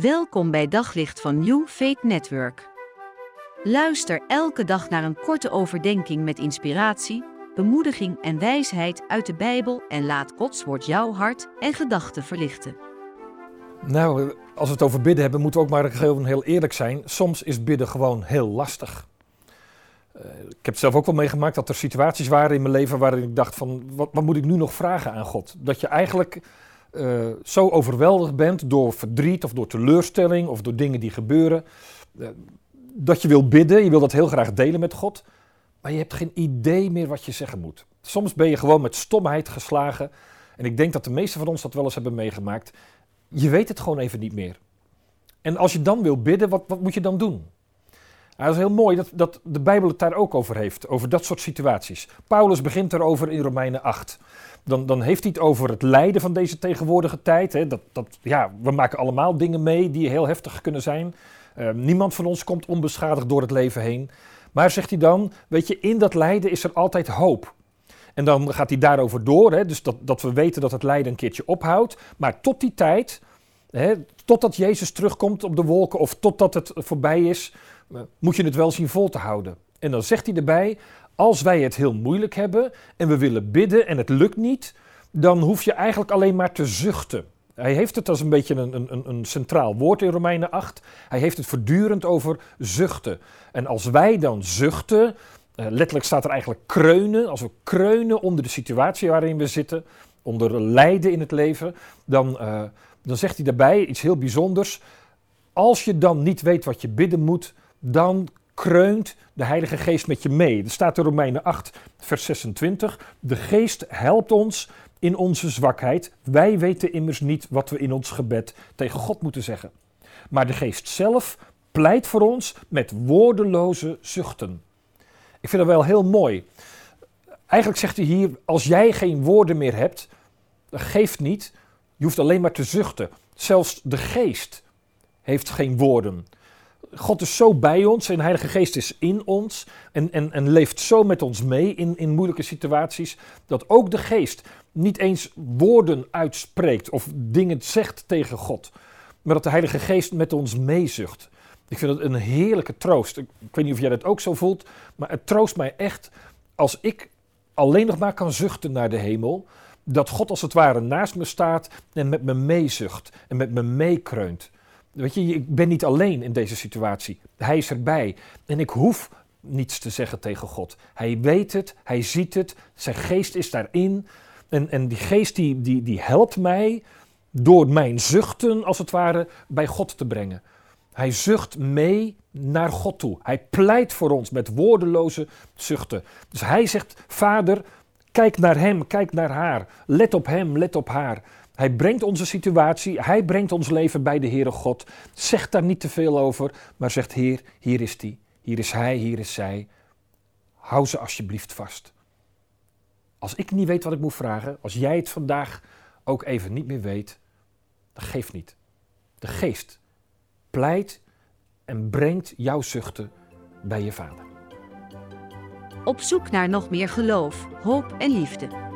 Welkom bij Daglicht van New Faith Network. Luister elke dag naar een korte overdenking met inspiratie, bemoediging en wijsheid uit de Bijbel en laat Gods woord jouw hart en gedachten verlichten. Nou, als we het over bidden hebben, moeten we ook maar heel eerlijk zijn. Soms is bidden gewoon heel lastig. Uh, ik heb zelf ook wel meegemaakt dat er situaties waren in mijn leven waarin ik dacht van, wat, wat moet ik nu nog vragen aan God? Dat je eigenlijk uh, zo overweldigd bent door verdriet of door teleurstelling of door dingen die gebeuren, uh, dat je wil bidden, je wil dat heel graag delen met God, maar je hebt geen idee meer wat je zeggen moet. Soms ben je gewoon met stomheid geslagen en ik denk dat de meesten van ons dat wel eens hebben meegemaakt. Je weet het gewoon even niet meer. En als je dan wil bidden, wat, wat moet je dan doen? Nou, dat is heel mooi dat, dat de Bijbel het daar ook over heeft, over dat soort situaties. Paulus begint erover in Romeinen 8 dan, dan heeft hij het over het lijden van deze tegenwoordige tijd. Hè. Dat, dat, ja, we maken allemaal dingen mee die heel heftig kunnen zijn. Uh, niemand van ons komt onbeschadigd door het leven heen. Maar zegt hij dan, weet je, in dat lijden is er altijd hoop. En dan gaat hij daarover door, hè, dus dat, dat we weten dat het lijden een keertje ophoudt. Maar tot die tijd, hè, totdat Jezus terugkomt op de wolken of totdat het voorbij is, moet je het wel zien vol te houden. En dan zegt hij erbij, als wij het heel moeilijk hebben en we willen bidden en het lukt niet, dan hoef je eigenlijk alleen maar te zuchten. Hij heeft het als een beetje een, een, een centraal woord in Romeinen 8. Hij heeft het voortdurend over zuchten. En als wij dan zuchten, uh, letterlijk staat er eigenlijk kreunen, als we kreunen onder de situatie waarin we zitten, onder lijden in het leven, dan, uh, dan zegt hij daarbij iets heel bijzonders. Als je dan niet weet wat je bidden moet, dan kreunt de Heilige Geest met je mee. Er staat in Romeinen 8, vers 26. De Geest helpt ons in onze zwakheid. Wij weten immers niet wat we in ons gebed tegen God moeten zeggen. Maar de Geest zelf pleit voor ons met woordeloze zuchten. Ik vind dat wel heel mooi. Eigenlijk zegt hij hier: als jij geen woorden meer hebt, dat geeft niet. Je hoeft alleen maar te zuchten. Zelfs de Geest heeft geen woorden. God is zo bij ons en de Heilige Geest is in ons en, en, en leeft zo met ons mee in, in moeilijke situaties, dat ook de Geest niet eens woorden uitspreekt of dingen zegt tegen God, maar dat de Heilige Geest met ons meezucht. Ik vind het een heerlijke troost. Ik, ik weet niet of jij dat ook zo voelt, maar het troost mij echt als ik alleen nog maar kan zuchten naar de hemel, dat God als het ware naast me staat en met me meezucht en met me meekreunt. Weet je, ik ben niet alleen in deze situatie. Hij is erbij. En ik hoef niets te zeggen tegen God. Hij weet het, hij ziet het, zijn geest is daarin. En, en die geest die, die, die helpt mij door mijn zuchten, als het ware, bij God te brengen. Hij zucht mee naar God toe. Hij pleit voor ons met woordeloze zuchten. Dus hij zegt: Vader, kijk naar hem, kijk naar haar. Let op hem, let op haar. Hij brengt onze situatie, hij brengt ons leven bij de Heere God. Zegt daar niet te veel over, maar zegt: Heer, hier is hij, hier is hij, hier is zij. Hou ze alsjeblieft vast. Als ik niet weet wat ik moet vragen, als jij het vandaag ook even niet meer weet, dat geeft niet. De geest pleit en brengt jouw zuchten bij je vader. Op zoek naar nog meer geloof, hoop en liefde.